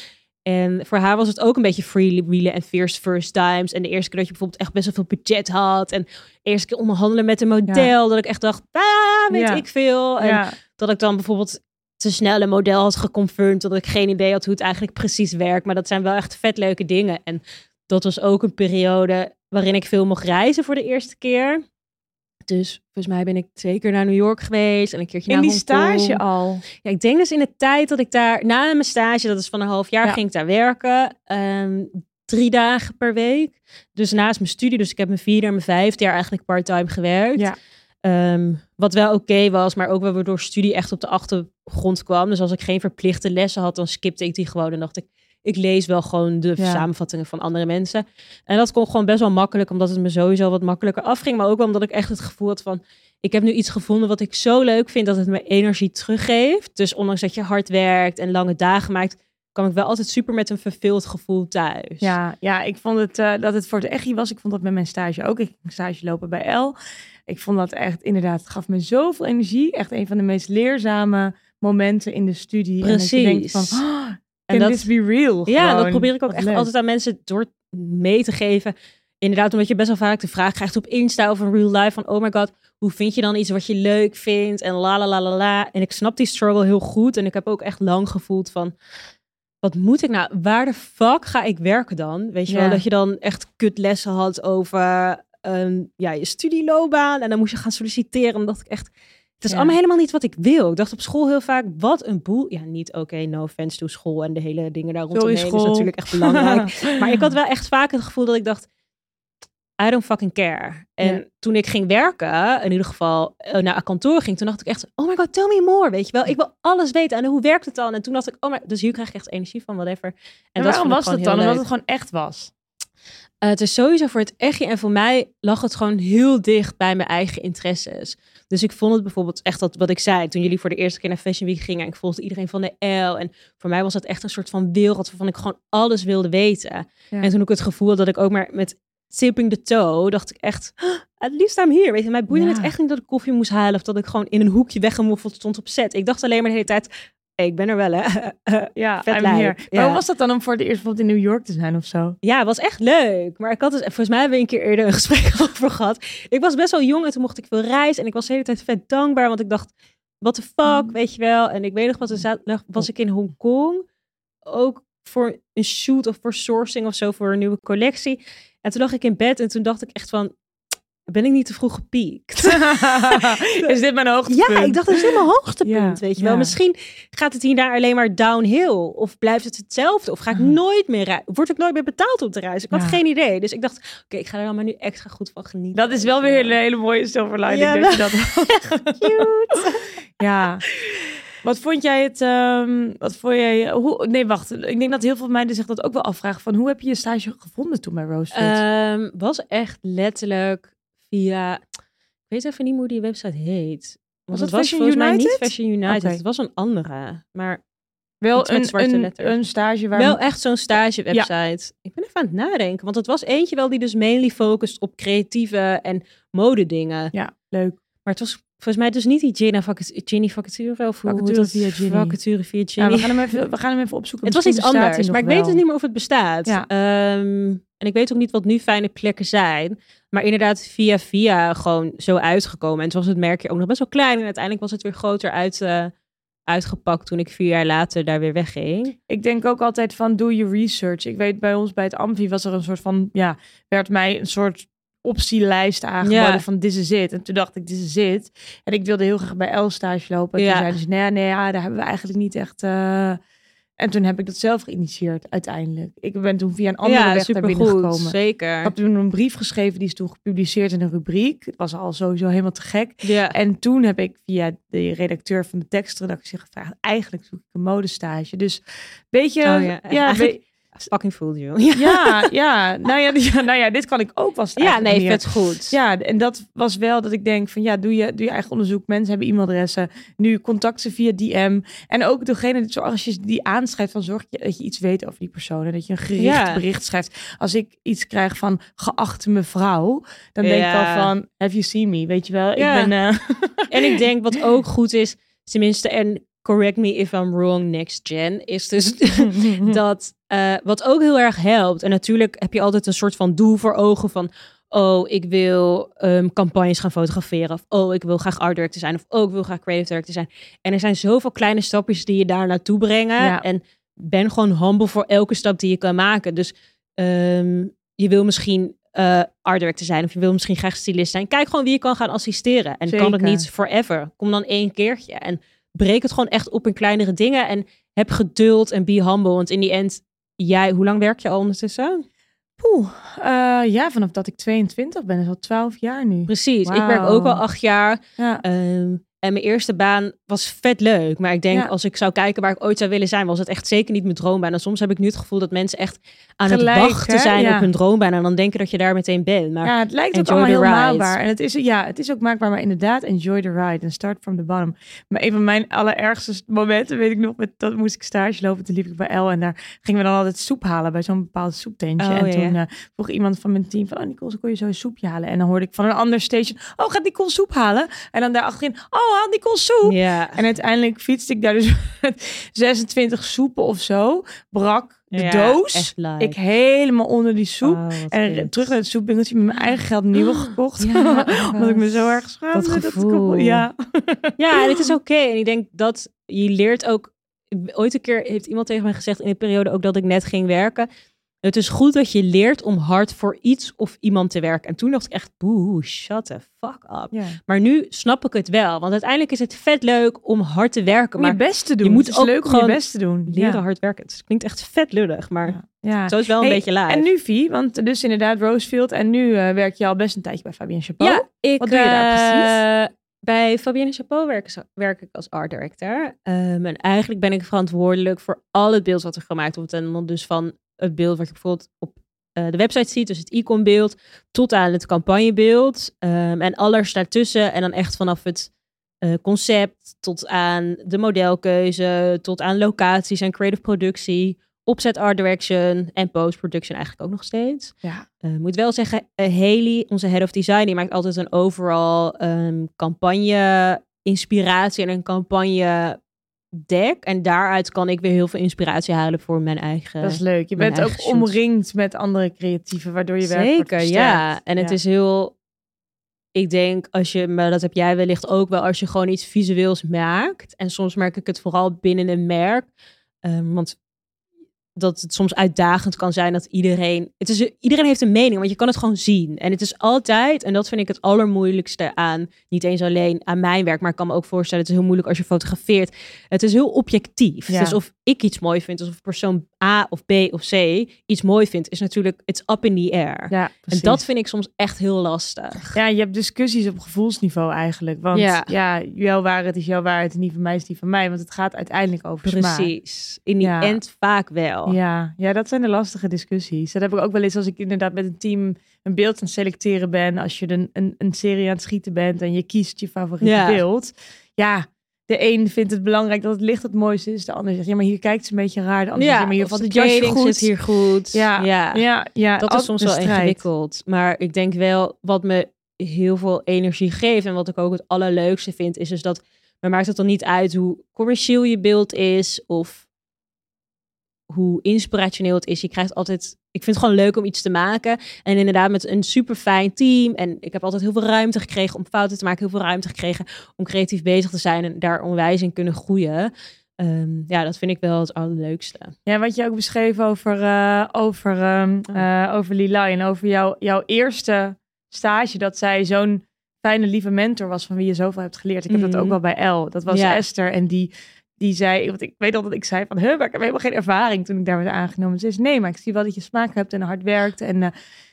En voor haar was het ook een beetje freewheelen en first first times. En de eerste keer dat je bijvoorbeeld echt best wel veel budget had. En de eerste keer onderhandelen met een model. Dat ik echt dacht, ah, weet Ja. ik veel. En Ja. dat ik dan bijvoorbeeld te snel een model had geconfirmed. Dat ik geen idee had hoe het eigenlijk precies werkt. Maar dat zijn wel echt vet leuke dingen. En dat was ook een periode waarin ik veel mocht reizen voor de eerste keer. Dus volgens mij ben ik twee keer naar New York geweest en een keertje In naar die Hongkong. stage al. Ja, ik denk dus in de tijd dat ik daar, na mijn stage, dat is van een half jaar, Ja. ging ik daar werken. ehm, drie dagen per week. Dus naast mijn studie, dus ik heb mijn vierde en mijn vijfde jaar eigenlijk part-time gewerkt. Ja. Ehm, wat wel oké was, maar ook wel weer door studie echt op de achtergrond kwam. Dus als ik geen verplichte lessen had, dan skipte ik die gewoon. En dacht ik, ik lees wel gewoon de Ja. samenvattingen van andere mensen. En dat kon gewoon best wel makkelijk, omdat het me sowieso wat makkelijker afging. Maar ook omdat ik echt het gevoel had van, ik heb nu iets gevonden wat ik zo leuk vind dat het me energie teruggeeft. Dus ondanks dat je hard werkt en lange dagen maakt, kwam ik wel altijd super met een verveeld gevoel thuis. Ja, ja, ik vond het eh, dat het voor het echi was. Ik vond dat met mijn stage ook. Ik ging stage lopen bij El. Ik vond dat echt inderdaad, het gaf me zoveel energie. Echt een van de meest leerzame momenten in de studie. En dat je denkt Precies. van, oh, En can dat- this be real? Ja, dat probeer ik ook echt leuk. altijd aan mensen door mee te geven. Inderdaad, omdat je best wel vaak de vraag krijgt op Insta of in real life van oh my god, hoe vind je dan iets wat je leuk vindt en la la la la la. En ik snap die struggle heel goed en ik heb ook echt lang gevoeld van wat moet ik nou, waar de fuck ga ik werken dan? Weet je Ja. wel, dat je dan echt kutlessen had over ehm, ja, je studieloopbaan en dan moest je gaan solliciteren. En dacht ik echt, het is Ja. allemaal helemaal niet wat ik wil. Ik dacht op school heel vaak, wat een boel. Ja, niet oké, no offense to school en de hele dingen daar rondomheen is natuurlijk echt belangrijk. maar ik had wel echt vaak het gevoel dat ik dacht, I don't fucking care. En Ja. toen ik ging werken, in ieder geval eh, naar een kantoor ging, toen dacht ik echt, oh my god, tell me more, weet je wel. Ik wil alles weten en hoe werkt het dan? En toen dacht ik, oh my, dus hier krijg ik echt energie van, whatever. En, En dat waarom was dat gewoon dan? Omdat het gewoon echt was. Eh, het is sowieso voor het echtje en voor mij lag het gewoon heel dicht bij mijn eigen interesses. Dus ik vond het bijvoorbeeld echt dat wat ik zei toen jullie voor de eerste keer naar Fashion Week gingen en ik volgde iedereen van de L en voor mij was dat echt een soort van wereld waarvan ik gewoon alles wilde weten. Ja. En toen ik het gevoel had dat ik ook maar met tipping the toe dacht ik echt, "Ah, at least I'm here. Weet je, mij boeide Ja. het echt niet dat ik koffie moest halen of dat ik gewoon in een hoekje weggemoffeld stond op set. Ik dacht alleen maar de hele tijd, ik ben er wel hè. Ja, Vet ja. Maar hoe was dat dan om voor het eerst bijvoorbeeld in New York te zijn of zo? Ja, het was echt leuk. Maar ik had dus, volgens mij hebben we een keer eerder een gesprek over gehad. Ik was best wel jong en toen mocht ik veel reizen. En ik was de hele tijd vet dankbaar, want ik dacht, what the fuck, Mm. weet je wel. En ik weet nog wat, er zaterdag was ik in Hongkong. Ook voor een shoot of voor sourcing of zo, voor een nieuwe collectie. En toen lag ik in bed en toen dacht ik echt van, ben ik niet te vroeg gepiekt? is dit mijn hoogtepunt? Ja, ik dacht, dat is helemaal hoogtepunt, Ja, weet je wel. Misschien gaat het hier daar alleen maar downhill. Of blijft het hetzelfde. Of ga ik Ja. nooit meer reizen. Word ik nooit meer betaald op de reis? Ik had geen idee. Dus ik dacht, oké, ik ga er dan maar nu extra goed van genieten. Dat is wel weer een hele mooie silver lining. Ja, dat je dat cute. Ja. Wat vond jij het? ehm, wat vond jij? Hoe, nee, wacht. Ik denk dat heel veel meiden zich dat ook wel afvragen. Van hoe heb je je stage gevonden toen bij Rosefit? Ehm, was echt letterlijk via... Ik weet even niet hoe die website heet. Want het het was volgens mij niet United? Fashion United. Het was een andere. Maar wel een, zwarte een, een stage waar. Wel echt zo'n stage website. Ik ben even aan het nadenken. Want het was eentje wel die dus mainly focust op creatieve en mode dingen. Ja, leuk. Maar het was volgens mij dus niet die Gina vacature, Ginny vacature of hoe Vacature dat- via Ginny. Vacature via Ja, Ginny. we, gaan hem even, we gaan hem even opzoeken. het was iets anders, maar ik weet dus niet meer of het bestaat. Ja. Ehm, en ik weet ook niet wat nu fijne plekken zijn. Maar inderdaad via via gewoon zo uitgekomen. En was het merkje ook nog best wel klein. En uiteindelijk was het weer groter uit, eh, uitgepakt toen ik vier jaar later daar weer wegging. Ik denk ook altijd van doe je research. Ik weet bij ons bij het Amfi was er een soort van ja werd mij een soort optielijst aangeboden Ja. van dit is het. En toen dacht ik dit is het. En ik wilde heel graag bij El stage lopen. En Ja. toen zeiden ze nee nee ja daar hebben we eigenlijk niet echt. eh, En toen heb ik dat zelf geïnitieerd uiteindelijk. Ik ben toen via een andere weg daar binnengekomen. Zeker. Ik had toen een brief geschreven, die is toen gepubliceerd in een rubriek. Het was al sowieso helemaal te gek. Ja. En toen heb ik via de redacteur van de tekstredactie gevraagd, eigenlijk zoek ik een modestage. Dus weet je, Oh ja, ja, eigenlijk- weet- Fucking fooled you. ja, ja, nou ja, ja, nou ja, dit kan ik ook wel staan. Ja, nee, vet goed. Ja, en dat was wel dat ik denk van ja, doe je, doe je eigen onderzoek. Mensen hebben e-mailadressen. Nu contact ze via DM. En ook degene, zo als je die aanschrijft, dan zorg je dat je iets weet over die persoon. En dat je een gericht Ja. bericht schrijft. Als ik iets krijg van geachte mevrouw, dan denk ik al van have you seen me? Weet je wel, Ja. ik ben... eh, En ik denk wat ook goed is, tenminste, en correct me if I'm wrong, next gen, is dus dat eh, wat ook heel erg helpt. En natuurlijk heb je altijd een soort van doel voor ogen van. Oh, ik wil ehm, campagnes gaan fotograferen. Of oh, ik wil graag art director zijn. Of oh, ik wil graag creative director zijn. En er zijn zoveel kleine stapjes die je daar naartoe brengen. Ja. En ben gewoon humble voor elke stap die je kan maken. Dus ehm, je wil misschien eh art director zijn. Of je wil misschien graag stylist zijn. Kijk gewoon wie je kan gaan assisteren. En kan het niet forever. Kom dan één keertje. En breek het gewoon echt op in kleinere dingen. En heb geduld en be humble. Want in die end, jij, hoe lang werk je al ondertussen? Poeh, eh, ja, vanaf dat ik 22 ben, is al 12 jaar nu. Precies. Ik werk ook al acht jaar. Ja. Ehm, en mijn eerste baan was vet leuk. Maar ik denk, Ja. als ik zou kijken waar ik ooit zou willen zijn, was het echt zeker niet mijn droombaan. En soms heb ik nu het gevoel dat mensen echt aan Gelijk, het wachten hè? zijn Ja. op hun droombaan. En dan denken dat je daar meteen bent. Maar Ja, het lijkt ook allemaal heel ride. maakbaar. En het is, ja, het is ook maakbaar, maar inderdaad, enjoy the ride en start from the bottom. Maar een van mijn allerergste momenten, weet ik nog, met, dat moest ik stage lopen. Toen liep ik bij El en daar gingen we dan altijd soep halen bij zo'n bepaald soeptentje. Oh, en ja, toen eh, vroeg iemand van mijn team van, oh Nicole, zo kon je zo een soepje halen? En dan hoorde ik van een ander station, oh gaat Nicole soep halen? En dan daar achterin, oh haal Nicole soep. En uiteindelijk fietste ik daar dus met 26 soepen of zo, brak de Ja, doos. Ik helemaal onder die soep. Oh, En terug naar het soepwinkeltje met mijn eigen geld nieuwe gekocht. Ja, Omdat ik me zo erg schaamde. Dat gevoel. ja. Ja, en het is oké. En ik denk dat je leert ook. Ooit een keer heeft iemand tegen mij gezegd in de periode ook dat ik net ging werken. Het is goed dat je leert om hard voor iets of iemand te werken. En toen dacht ik echt, boe, shut the fuck up. ja. Maar nu snap ik het wel. Want uiteindelijk is het vet leuk om hard te werken. Om je Maar best te doen. je moet het is ook leuk om gewoon je best te doen. leren ja. hard werken. Het klinkt echt vet lullig. Maar Ja. Ja. zo is het wel een Hey, beetje live. En nu, Vie, want dus inderdaad Rosefield. En nu eh, werk je al best een tijdje bij Fabien Chapeau. Ja, ik, Wat doe je daar eh, Bij Fabienne Chapeau werk, werk ik als art director. Ehm, en eigenlijk ben ik verantwoordelijk voor al het beeld wat er gemaakt wordt. En dan dus van het beeld wat je bijvoorbeeld op eh, de website ziet, dus het icon beeld, tot aan het campagnebeeld. Ehm, en alles daartussen. En dan echt vanaf het eh, concept tot aan de modelkeuze, tot aan locaties en creative productie. Opzet art direction en post-production eigenlijk ook nog steeds. Ja. Eh, moet wel zeggen, Haley, onze head of design, die maakt altijd een overal ehm, campagne inspiratie en een campagne deck. En daaruit kan ik weer heel veel inspiratie halen voor mijn eigen. Dat is leuk. Je bent ook omringd met andere creatieven, waardoor je werk wordt Zeker, ja. En het is heel. Ik denk als je, maar dat heb jij wellicht ook wel, als je gewoon iets visueels maakt. En soms merk ik het vooral binnen een merk. ehm, want dat het soms uitdagend kan zijn dat iedereen. Het is, iedereen heeft een mening, want je kan het gewoon zien. En het is altijd, en dat vind ik het allermoeilijkste aan, niet eens alleen aan mijn werk, maar ik kan me ook voorstellen, het is heel moeilijk als je fotografeert. Het is heel objectief. Ja. Dus of ik iets mooi vind, of persoon A of B of C iets mooi vindt, is natuurlijk, it's up in the air. Ja, en dat vind ik soms echt heel lastig. Ja, je hebt discussies op gevoelsniveau eigenlijk. Want Ja. ja, jouw waarheid is jouw waarheid en die van mij is die van mij. Want het gaat uiteindelijk over smaak. Precies. In die Ja. end vaak wel. Ja, ja, dat zijn de lastige discussies. Dat heb ik ook wel eens als ik inderdaad met een team een beeld aan het selecteren ben. Als je een, een, een serie aan het schieten bent en je kiest je favoriete Ja. beeld. Ja, de een vindt het belangrijk dat het licht het mooiste is. De ander zegt, ja, maar hier kijkt ze een beetje raar. De ander zegt, ja, maar hier valt het jasje goed. zit hier goed. Ja, ja. ja, ja, dat is soms wel ingewikkeld. Maar ik denk wel, wat me heel veel energie geeft en wat ik ook het allerleukste vind, is dus dat, maar maakt het dan niet uit hoe commercieel je beeld is of hoe inspirationeel het is. Je krijgt altijd, ik vind het gewoon leuk om iets te maken. En inderdaad met een super fijn team. En ik heb altijd heel veel ruimte gekregen om fouten te maken. Heel veel ruimte gekregen om creatief bezig te zijn en daar onwijs in kunnen groeien. Ehm, ja, dat vind ik wel het allerleukste. Ja, wat je ook beschreef over, eh, over, ehm Oh. eh, over Lila en over jouw, jouw eerste stage, dat zij zo'n fijne, lieve mentor was van wie je zoveel hebt geleerd. Ik heb dat Mhm. ook wel bij El. Dat was Ja. Esther en die, die zei, want ik weet al dat ik zei van, huh, maar ik heb helemaal geen ervaring toen ik daar werd aangenomen. Ze zei, nee, maar ik zie wel dat je smaak hebt en hard werkt. En uh,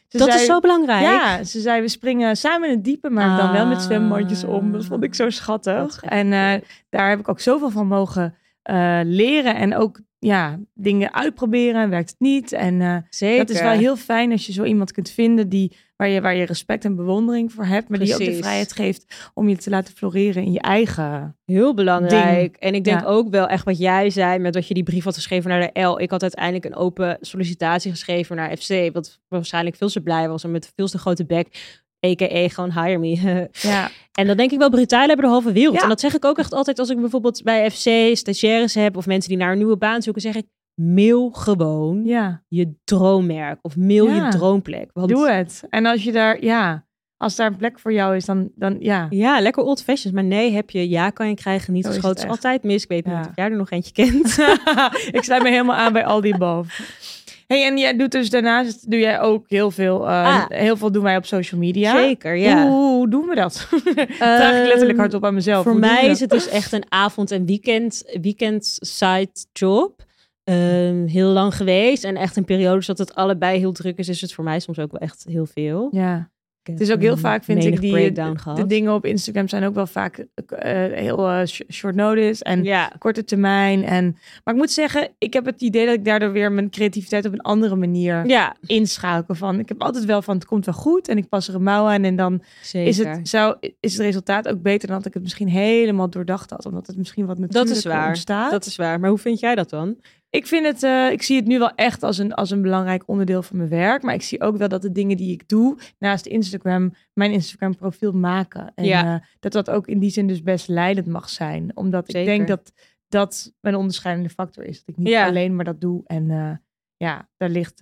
dat is zo belangrijk. Ja, ze zei, we springen samen in het diepe, maar dan wel met zwemmandjes om. Dat vond ik zo schattig. En uh, daar heb ik ook zoveel van mogen uh, leren en ook ja, dingen uitproberen. Werkt het niet? En uh, Zeker. dat is wel heel fijn als je zo iemand kunt vinden die, waar, je, waar je respect en bewondering voor hebt, maar Precies. die ook de vrijheid geeft om je te laten floreren in je eigen. Heel belangrijk. Ding. En ik denk Ja. ook wel echt wat jij zei met dat je die brief had geschreven naar de L. Ik had uiteindelijk een open sollicitatie geschreven naar FC, wat waarschijnlijk veel te blij was en met veel te grote bek. A.k.a. gewoon hire me. Ja, En dan denk ik wel, Brittannië hebben de halve wereld. Ja. En dat zeg ik ook echt altijd als ik bijvoorbeeld bij FC stagiaires heb of mensen die naar een nieuwe baan zoeken, zeg ik, mail gewoon ja. je droommerk of mail Ja. je droomplek. Want, doe het. En als je daar, ja, als daar een plek voor jou is, dan, dan ja. Ja, lekker old fashioned. Maar nee, heb je ja kan je krijgen, niet is geschoten. het is altijd mis. Ik weet niet of jij er nog eentje kent. ik sluit me helemaal aan bij al die boven. Hey, en jij doet dus daarnaast doe jij ook heel veel. eh, Ah. Heel veel doen wij op social media. Zeker, ja. Hoe, hoe doen we dat? Vraag ik letterlijk Ehm, hardop aan mezelf. Voor Hoe mij is het dus echt een avond- en weekend, weekend side job. Ehm, heel lang geweest. En echt in periodes dat het allebei heel druk is, is het voor mij soms ook wel echt heel veel. Ja. Het is ook heel heb vaak, vind ik, die breakdown de, dingen op Instagram zijn ook wel vaak eh, heel eh, sh- short notice en ja, korte termijn. En, maar ik moet zeggen, ik heb het idee dat ik daardoor weer mijn creativiteit op een andere manier ja, inschakel. Van, ik heb altijd wel van, het komt wel goed en ik pas er een mouw aan en dan zeker. is het, zou, is het resultaat ook beter dan dat ik het misschien helemaal doordacht had. Omdat het misschien wat dat natuurlijk is waar. ontstaat. Dat is waar. Maar hoe vind jij dat dan? Ik vind het, eh, ik zie het nu wel echt als een, als een belangrijk onderdeel van mijn werk. Maar ik zie ook wel dat de dingen die ik doe naast Instagram, mijn Instagram profiel maken. En Ja. eh, dat dat ook in die zin dus best leidend mag zijn. Omdat ik denk dat dat mijn onderscheidende factor is. Dat ik niet Ja. alleen maar dat doe. En eh, ja, daar ligt,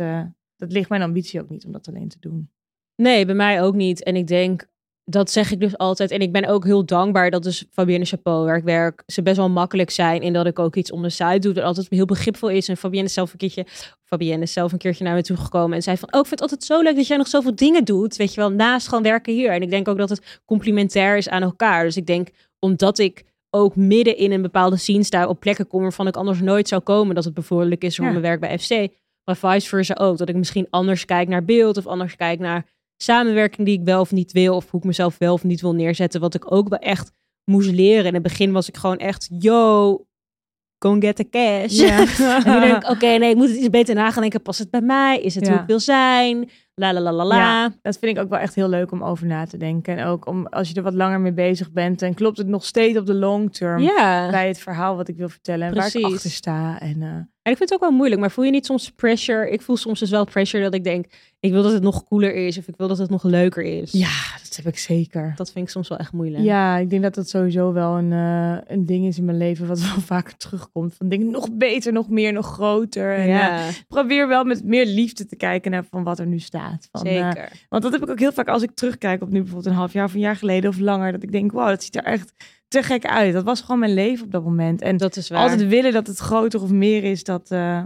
dat ligt mijn ambitie ook niet om dat alleen te doen. Nee, bij mij ook niet. En ik denk, dat zeg ik dus altijd. En ik ben ook heel dankbaar dat dus Fabienne Chapeau, waar ik werk, ze best wel makkelijk zijn. In dat ik ook iets om de site doe. Dat altijd heel begripvol is. En Fabienne is zelf een keertje, Fabienne is zelf een keertje naar me toe gekomen. En zei van, oh, ik vind het altijd zo leuk dat jij nog zoveel dingen doet. Weet je wel, naast gewoon werken hier. En ik denk ook dat het complementair is aan elkaar. Dus ik denk, omdat ik ook midden in een bepaalde scene sta, op plekken kom waarvan ik anders nooit zou komen, dat het bevorderlijk is voor Ja. mijn werk bij FC. Maar vice versa ook. Dat ik misschien anders kijk naar beeld of anders kijk naar samenwerking die ik wel of niet wil. Of hoe ik mezelf wel of niet wil neerzetten. Wat ik ook wel echt moest leren. In het begin was ik gewoon echt, yo, go get the cash. en nu denk ik, oké, nee, ik moet het iets beter nagaan denken. Past het bij mij? Is het Ja. hoe ik wil zijn? La la la la la. Ja, dat vind ik ook wel echt heel leuk om over na te denken. En ook om als je er wat langer mee bezig bent. En klopt het nog steeds op de long term Ja. bij het verhaal wat ik wil vertellen. En waar ik achter sta. En eh, En ik vind het ook wel moeilijk, maar voel je niet soms pressure? Ik voel soms dus wel pressure dat ik denk, ik wil dat het nog cooler is of ik wil dat het nog leuker is. ja, dat heb ik zeker. Dat vind ik soms wel echt moeilijk. Ja, ik denk dat dat sowieso wel een, eh, een ding is in mijn leven wat wel vaker terugkomt. Van dingen nog beter, nog meer, nog groter. En, eh, ja probeer wel met meer liefde te kijken naar van wat er nu staat. Van, eh, zeker. want dat heb ik ook heel vaak als ik terugkijk op nu bijvoorbeeld een half jaar of een jaar geleden of langer. Dat ik denk, wow, dat ziet er echt te gek uit. Dat was gewoon mijn leven op dat moment. En dat is waar. altijd willen dat het groter of meer is, dat, eh,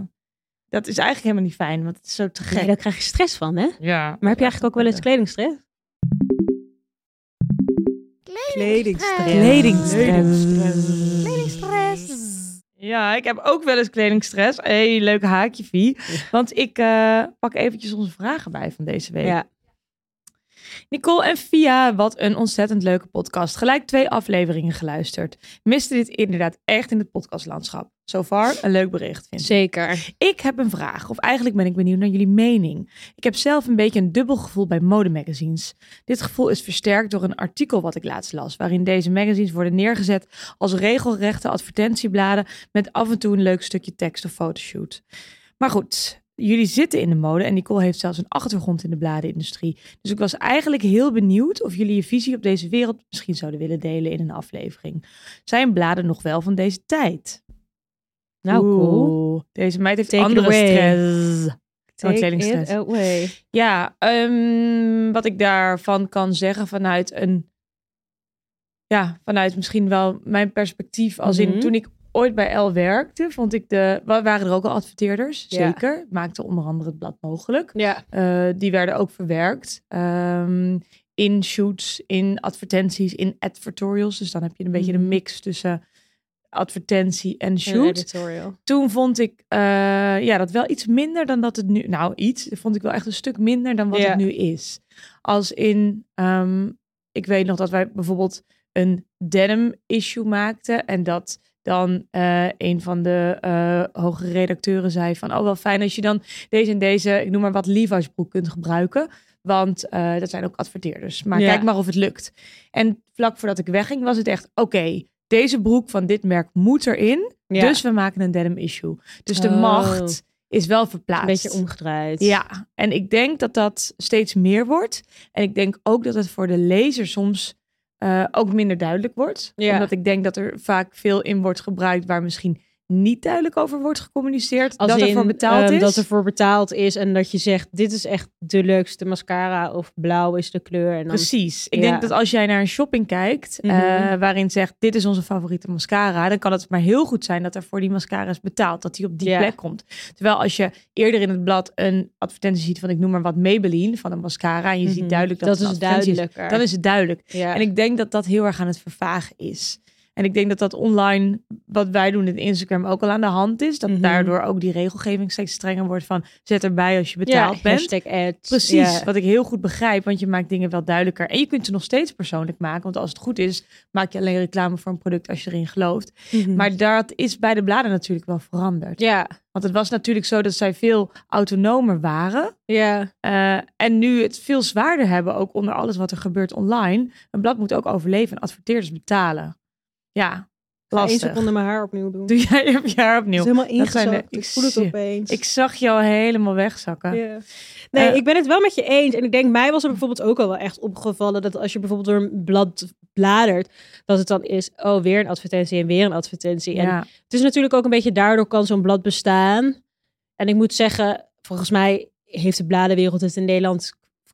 dat is eigenlijk helemaal niet fijn. Want het is zo te Nee, gek. daar krijg je stress van, hè? Ja. Maar heb je eigenlijk ook wel eens kledingstress? Kledingstress. Ja, ik heb ook wel eens kledingstress. Hey, leuke haakje, Vie. Want ik eh, pak eventjes onze vragen bij van deze week. Ja. Nicole en Via, wat een ontzettend leuke podcast. Gelijk twee afleveringen geluisterd. Miste dit inderdaad echt in het podcastlandschap. So far, een leuk bericht, vind ik. Zeker. Ik heb een vraag, of eigenlijk ben ik benieuwd naar jullie mening. Ik heb zelf een beetje een dubbel gevoel bij modemagazines. Dit gevoel is versterkt door een artikel wat ik laatst las, waarin deze magazines worden neergezet als regelrechte advertentiebladen met af en toe een leuk stukje tekst of fotoshoot. Maar goed, jullie zitten in de mode en Nicole heeft zelfs een achtergrond in de bladenindustrie. Dus ik was eigenlijk heel benieuwd of jullie je visie op deze wereld misschien zouden willen delen in een aflevering. Zijn bladen nog wel van deze tijd? Nou, cool. Deze meid heeft Take andere stress. Take. Ja, ehm, wat ik daarvan kan zeggen vanuit een... Ja, vanuit misschien wel mijn perspectief. Als Mhm. in toen ik ooit bij L werkte, vond ik de... wa- Waren er ook al adverteerders, Ja. zeker. Maakte onder andere het blad mogelijk. Ja. Eh, die werden ook verwerkt. ehm, in shoots, in advertenties, in advertorials. Dus dan heb je een beetje Mhm. een mix tussen advertentie en shoot. Toen vond ik eh, ja, dat wel iets minder dan dat het nu... Nou, iets. Vond ik wel echt een stuk minder dan wat Ja. het nu is. Als in... ehm, ik weet nog dat wij bijvoorbeeld een denim issue maakten. En dat dan eh, een van de eh hogere redacteuren zei van... Oh, wel fijn als je dan deze en deze, ik noem maar wat, Levi's broek kunt gebruiken. Want eh, dat zijn ook adverteerders. Maar Ja. kijk maar of het lukt. En vlak voordat ik wegging was het echt... Oké, deze broek van dit merk moet erin. Ja. Dus we maken een denim issue. Dus de Oh. macht is wel verplaatst. een beetje omgedraaid. Ja, en ik denk dat dat steeds meer wordt. En ik denk ook dat het voor de lezer soms eh, ook minder duidelijk wordt. Ja. Omdat ik denk dat er vaak veel in wordt gebruikt waar misschien niet duidelijk over wordt gecommuniceerd. Als dat er voor betaald ehm, is. Dat er voor betaald is en dat je zegt, dit is echt de leukste mascara of blauw is de kleur. En dan, Precies. Ik Ja. denk dat als jij naar een shopping kijkt, eh, Mhm. waarin zegt dit is onze favoriete mascara, dan kan het maar heel goed zijn dat er voor die mascara is betaald, dat die op die Ja. plek komt. Terwijl als je eerder in het blad een advertentie ziet van ik noem maar wat Maybelline van een mascara en je Mhm. ziet duidelijk dat, dat het is duidelijker. dan is het duidelijk. ja. En ik denk dat dat heel erg aan het vervagen is. En ik denk dat dat online, wat wij doen in Instagram, ook al aan de hand is. Dat Mhm. daardoor ook die regelgeving steeds strenger wordt van zet erbij als je betaald ja, bent. hashtag ads. Precies, wat ik heel goed begrijp, want je maakt dingen wel duidelijker. En je kunt ze nog steeds persoonlijk maken, want als het goed is, maak je alleen reclame voor een product als je erin gelooft. Mhm. Maar dat is bij de bladen natuurlijk wel veranderd. ja, Want het was natuurlijk zo dat zij veel autonomer waren. ja. eh, en nu het veel zwaarder hebben, ook onder alles wat er gebeurt online. Een blad moet ook overleven en adverteerders betalen. Ja, lastig. seconde mijn haar opnieuw doen. Doe jij je haar opnieuw? helemaal de- ingezakt. Ik ik voel het opeens. Ik zag jou helemaal wegzakken. Nee, Eh, ik ben het wel met je eens. En ik denk, mij was er bijvoorbeeld ook al wel echt opgevallen dat als je bijvoorbeeld door een blad bladert, dat het dan is, oh, weer een advertentie en weer een advertentie. En Ja. het is natuurlijk ook een beetje daardoor kan zo'n blad bestaan. En ik moet zeggen, volgens mij heeft de bladenwereld het in Nederland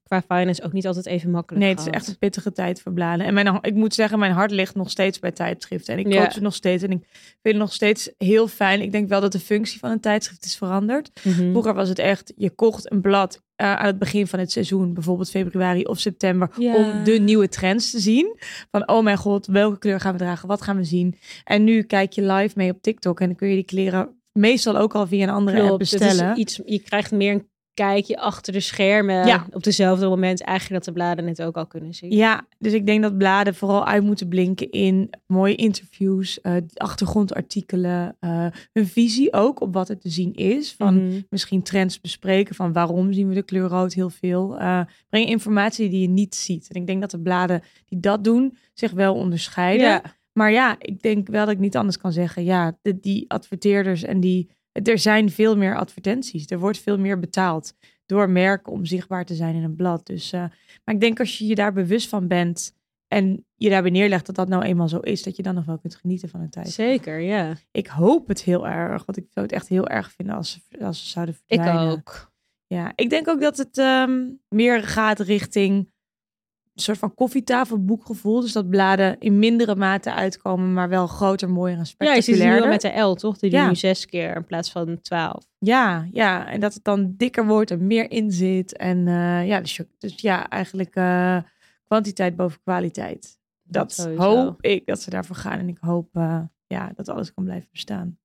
qua finance ook niet altijd even makkelijk Nee, het is gehad. echt een pittige tijd voor bladen. En mijn, ik moet zeggen, mijn hart ligt nog steeds bij tijdschriften. En ik Ja. koop ze nog steeds. En ik vind het nog steeds heel fijn. Ik denk wel dat de functie van een tijdschrift is veranderd. Mhm. Vroeger was het echt, je kocht een blad eh, aan het begin van het seizoen, bijvoorbeeld februari of september, Ja. om de nieuwe trends te zien. Van, oh mijn god, welke kleur gaan we dragen? Wat gaan we zien? En nu kijk je live mee op TikTok en dan kun je die kleren meestal ook al via een andere app Klopt, bestellen. iets, je krijgt meer een kijkje achter de schermen Ja. op dezelfde moment eigenlijk dat de bladen het ook al kunnen zien. Ja, dus ik denk dat bladen vooral uit moeten blinken in mooie interviews, eh, achtergrondartikelen, eh, hun visie ook op wat er te zien is. Van Mhm. misschien trends bespreken van waarom zien we de kleur rood heel veel. Eh breng informatie die je niet ziet. En ik denk dat de bladen die dat doen zich wel onderscheiden. Ja. Maar ja, ik denk wel dat ik niet anders kan zeggen. Ja, de, die adverteerders en die. Er zijn veel meer advertenties. Er wordt veel meer betaald door merken om zichtbaar te zijn in een blad. Dus, eh, maar ik denk als je je daar bewust van bent en je daarbij neerlegt dat dat nou eenmaal zo is, dat je dan nog wel kunt genieten van een tijd. Zeker, ja. Ik hoop het heel erg, want ik zou het echt heel erg vinden als ze, als ze zouden Ik verdwijnen. ook. Ja, ik denk ook dat het ehm, meer gaat richting soort van koffietafelboekgevoel. Dus dat bladen in mindere mate uitkomen, maar wel groter, mooier en Ja, je ziet het nu wel spectaculairder. met de L, toch? Die Ja. nu zes keer in plaats van twaalf. Ja, ja, en dat het dan dikker wordt en meer in zit. En eh, ja, dus, dus ja, eigenlijk eh, kwantiteit boven kwaliteit. Dat hoop ik dat ze daarvoor gaan. En ik hoop eh, ja, dat alles kan blijven bestaan.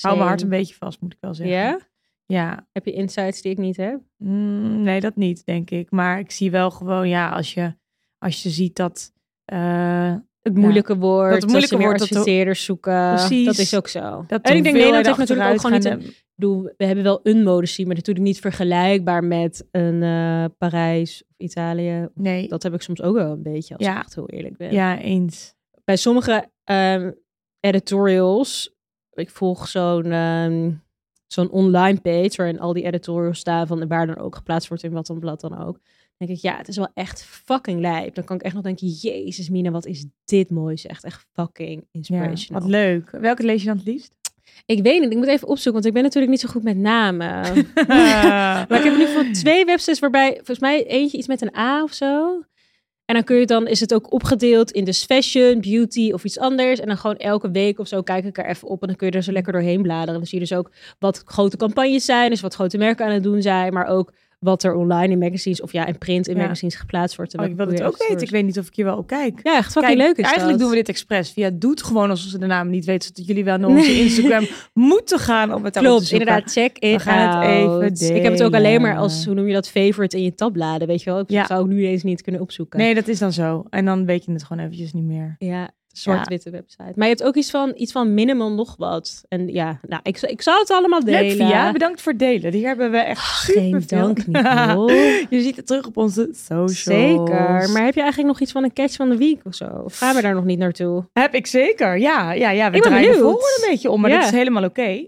Hou mijn hart een beetje vast, moet ik wel zeggen. Ja? Ja, Heb je insights die ik niet heb? Mm, nee, dat niet, denk ik. Maar ik zie wel gewoon, ja, als je, als je ziet dat. eh, Het moeilijke wordt, dat het wordt, dat de- adverteerders zoeken. Precies. Dat is ook zo. dat en ik denk Nederland heeft natuurlijk ook gewoon niet... Een, bedoel, we hebben wel een modescene, maar natuurlijk niet vergelijkbaar met een eh, Parijs of Italië. Nee, Dat heb ik soms ook wel een beetje, als Ja. ik echt heel eerlijk ben. ja, eens. Bij sommige ehm, editorials, ik volg zo'n ehm, zo'n online page waarin al die editorials staan van waar dan ook geplaatst wordt in wat een blad dan ook. Dan denk ik, ja, het is wel echt fucking lijp. Dan kan ik echt nog denken, jezus Mina, wat is dit mooi. Echt echt fucking Ja, inspirational. wat leuk. Welke lees je dan het liefst? Ik weet niet, ik moet even opzoeken, want ik ben natuurlijk niet zo goed met namen. maar ik heb in ieder geval twee websites waarbij, volgens mij eentje iets met een A of zo. En dan kun je dan, is het ook opgedeeld in dus fashion, beauty of iets anders. En dan gewoon elke week of zo kijk ik er even op en dan kun je er zo lekker doorheen bladeren. Dan zie je dus ook wat grote campagnes zijn, dus wat grote merken aan het doen zijn, maar ook wat er online in magazines of ja, in print in Ja. magazines geplaatst wordt. en Oh, ik wil het ook weten. Ik weet niet of ik je wel ook kijk. Ja, echt fucking leuk is eigenlijk dat. doen we dit expres. Via doet gewoon alsof ze de naam niet weten. Zodat jullie wel naar onze Instagram moeten gaan om het daarop te Klopt, inderdaad. Check it We gaan het out. even Ik heb het ook alleen maar delen. als, hoe noem je dat, favorite in je tabbladen, weet je wel. Ik Ja. zou ik nu eens niet kunnen opzoeken. Nee, dat is dan zo. En dan weet je het gewoon eventjes niet meer. Ja, zwart-witte website. Maar je hebt ook iets van, iets van minimal nog wat. En ja, nou, ik, ik zal het allemaal delen. Leuk, Via. Bedankt voor het delen. Die hebben we echt super Geen dank, Nicole. Je ziet het terug op onze socials. Zeker. Maar heb je eigenlijk nog iets van een catch van de week of zo? Of gaan we daar nog niet naartoe? Heb ik zeker. Ja, ja, ja. We Ik ben draaien de een beetje om. Maar Ja. dat is helemaal oké.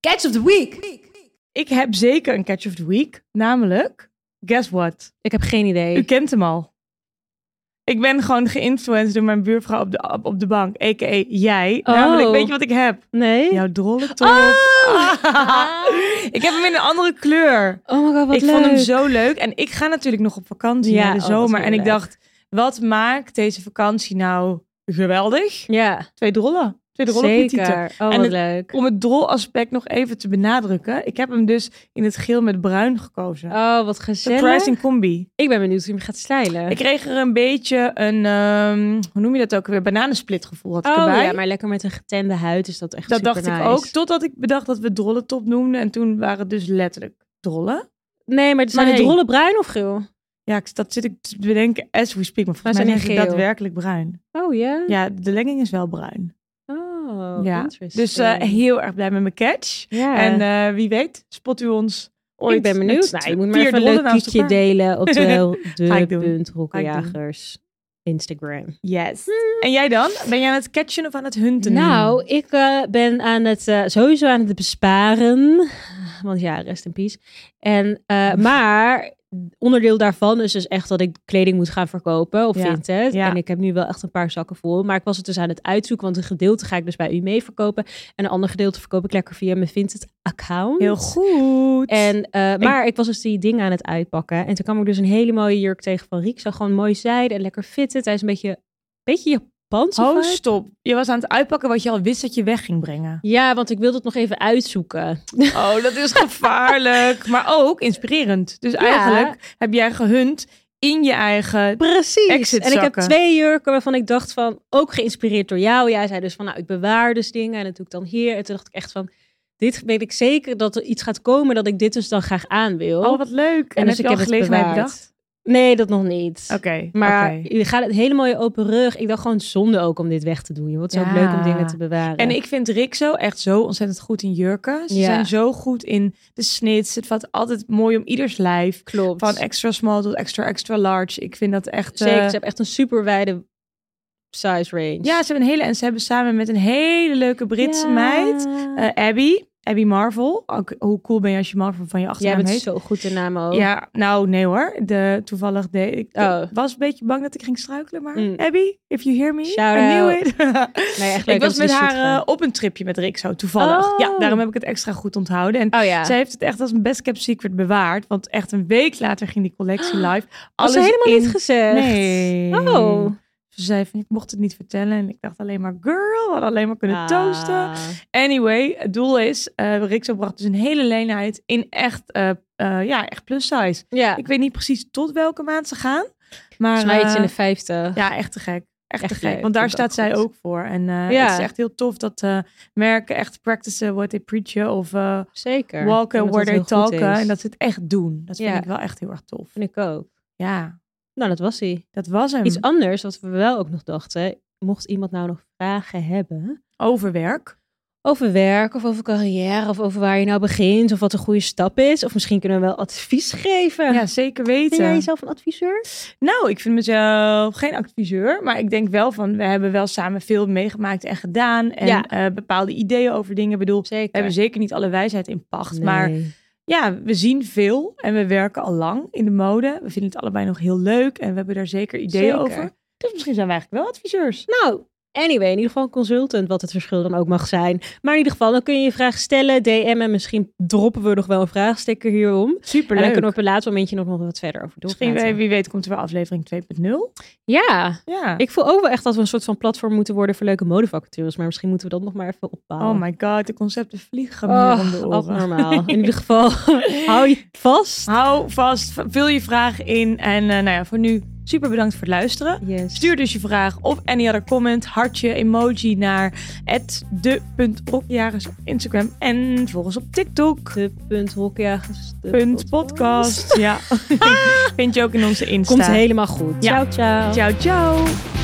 Catch of the week. Ik heb zeker een catch of the week. Namelijk, guess what? Ik heb geen idee. U kent hem al. Ik ben gewoon geïnfluenced door mijn buurvrouw op de, op, op de bank. A.k.a. jij. Oh. Namelijk, weet je wat ik heb? Nee? Jouw drolle top. Oh. ik heb hem in een andere kleur. Oh my god, wat ik leuk. vond hem zo leuk. En ik ga natuurlijk nog op vakantie Ja, in de oh, zomer. en ik dacht, wat maakt deze vakantie nou geweldig? Ja, Twee drollen. Twee drollen op je titel. zeker. Oh, En het- leuk. Om het drolaspect nog even te benadrukken. Ik heb hem dus in het geel met bruin gekozen. Oh, wat gezellig. Surprising combi. Ik ben benieuwd hoe je hem gaat stylen. Ik kreeg er een beetje een, ehm, hoe noem je dat ook weer? Bananensplit gevoel had ik oh erbij. ja, maar lekker met een getende huid is dat echt dat dacht ik ook. Totdat ik bedacht dat we drollentop noemden. En toen waren het dus letterlijk drollen. Nee, maar zijn Maar het hey. rollen bruin of geel? Ja, dat zit ik te bedenken as we speak. Maar Maar volgens zijn mij die is het geel? daadwerkelijk bruin. Oh ja? Ja, de legging is wel bruin. Oh, ja. Dus eh, heel erg blij met mijn catch. ja. En eh, wie weet, spot u ons ooit. ik ben benieuwd. Nou, je moet maar even een leuk delen op de, de Instagram. Yes. En jij dan? Ben jij aan het catchen of aan het hunten? Nou, ik eh, ben aan het eh, sowieso aan het besparen. Want ja, rest in peace. En, eh, maar onderdeel daarvan is dus echt dat ik kleding moet gaan verkopen op Ja, Vinted. ja. En ik heb nu wel echt een paar zakken vol. Maar ik was het dus aan het uitzoeken. Want een gedeelte ga ik dus bij u mee verkopen. En een ander gedeelte verkoop ik lekker via mijn Vinted account. Heel goed. En, eh, maar ik was dus die dingen aan het uitpakken. En toen kwam ik dus een hele mooie jurk tegen van Riek. Zo gewoon mooi zijde en lekker fitted. Hij is een beetje, beetje Oh, stop. Je was aan het uitpakken wat je al wist dat je weg ging brengen. Ja, want ik wilde het nog even uitzoeken. Oh, dat is gevaarlijk. maar ook inspirerend. Dus eigenlijk heb jij gehunt in je eigen... Precies. Exit En ik heb twee jurken waarvan ik dacht van, ook geïnspireerd door jou. Jij zei dus van, nou, ik bewaar dus dingen en dat doe ik dan hier. En toen dacht ik echt van, dit weet ik zeker dat er iets gaat komen dat ik dit dus dan graag aan wil. Oh, wat leuk. En, dus heb je al het gelegenheid bedacht? Nee, dat nog niet. Oké, Maar oké. je gaat het hele mooie open rug. Ik dacht gewoon zonde ook om dit weg te doen. Je wordt zo leuk om dingen te bewaren. En ik vind Rick zo echt zo ontzettend goed in jurken. Ze Ja. zijn zo goed in de snits. Het valt altijd mooi om ieders lijf. klopt. Van extra small tot extra extra large. Ik vind dat echt... Zeker, eh, ze hebben echt een super wijde size range. Ja, ze hebben een hele... En ze hebben samen met een hele leuke Britse Ja. meid... eh, Abby. Abby Marvel. Ook, hoe cool ben je als je Marvel van je Jij achternaam bent heet? zo goed in naam ook. Ja, nou nee hoor. De, toevallig deed ik Oh. was een beetje bang dat ik ging struikelen, maar Mm. Abby, if you hear me, Shout I knew out. it. Nee, echt leuk ik was met haar eh, op een tripje met Rick zo toevallig. Oh. Ja, daarom heb ik het extra goed onthouden. En Oh ja. zij heeft het echt als een best kept secret bewaard, want echt een week later ging die collectie live. Had ze Alles helemaal in... niet gezegd. Nee. Oh. Ze zei van, ik mocht het niet vertellen. En ik dacht alleen maar, girl, we hadden alleen maar kunnen Ah. toasten. Anyway, het doel is, Rixo bracht dus een hele leenheid in echt, eh, eh, ja, echt plus size. Ja. Ik weet niet precies tot welke maand ze gaan. Maar Volgens mij iets in de vijfde. ja, echt te gek. Echt, Echt te gek. leuk, Want daar staat zij goed. ook voor. En Ja. het is echt heel tof dat merken echt practicen what they preachen. Of Zeker. walken where they talken. En dat ze het echt doen. Dat vind ik wel echt heel erg tof. vind ik ook. Ja, Nou, dat was hij. dat was hem. Iets anders wat we wel ook nog dachten. Mocht iemand nou nog vragen hebben Over werk. over werk of over carrière of over waar je nou begint of wat een goede stap is. Of misschien kunnen we wel advies geven. Ja, zeker Ben weten. jij jezelf een adviseur? Nou, ik vind mezelf geen adviseur, maar ik denk wel van, we hebben wel samen veel meegemaakt en gedaan. En Ja. eh, bepaalde ideeën over dingen. Ik bedoel, Zeker. we hebben zeker niet alle wijsheid in pacht, Nee. maar ja, we zien veel en we werken al lang in de mode. We vinden het allebei nog heel leuk en we hebben daar zeker ideeën Zeker. over. Dus misschien zijn wij eigenlijk wel adviseurs. Nou, Anyway, in ieder geval een consultant, wat het verschil dan ook mag zijn. Maar in ieder geval, dan kun je je vraag stellen, DM en misschien droppen we nog wel een vraagsticker hierom. Super En dan kunnen we op een later momentje nog, nog wat verder over Misschien, doorpraten. wie, weet, komt er wel aflevering 2.0. Ja, Ja. ik voel ook wel echt dat we een soort van platform moeten worden voor leuke modevacatures. Maar misschien moeten we dat nog maar even opbouwen. Oh my god, de concepten vliegen me hier om de Oh, oren. abnormaal. In ieder geval, hou je vast. Hou vast, vul je vragen in. En eh, nou ja, voor nu super bedankt voor het luisteren. Yes. Stuur dus je vraag of any other comment, hartje, emoji naar de.rokjagers op Instagram. En volg ons op TikTok. De punt hokjagers. de Punt podcast. Ja. Vind je ook in onze Insta. Komt helemaal goed. Ja. Ciao, ciao. Ciao, ciao.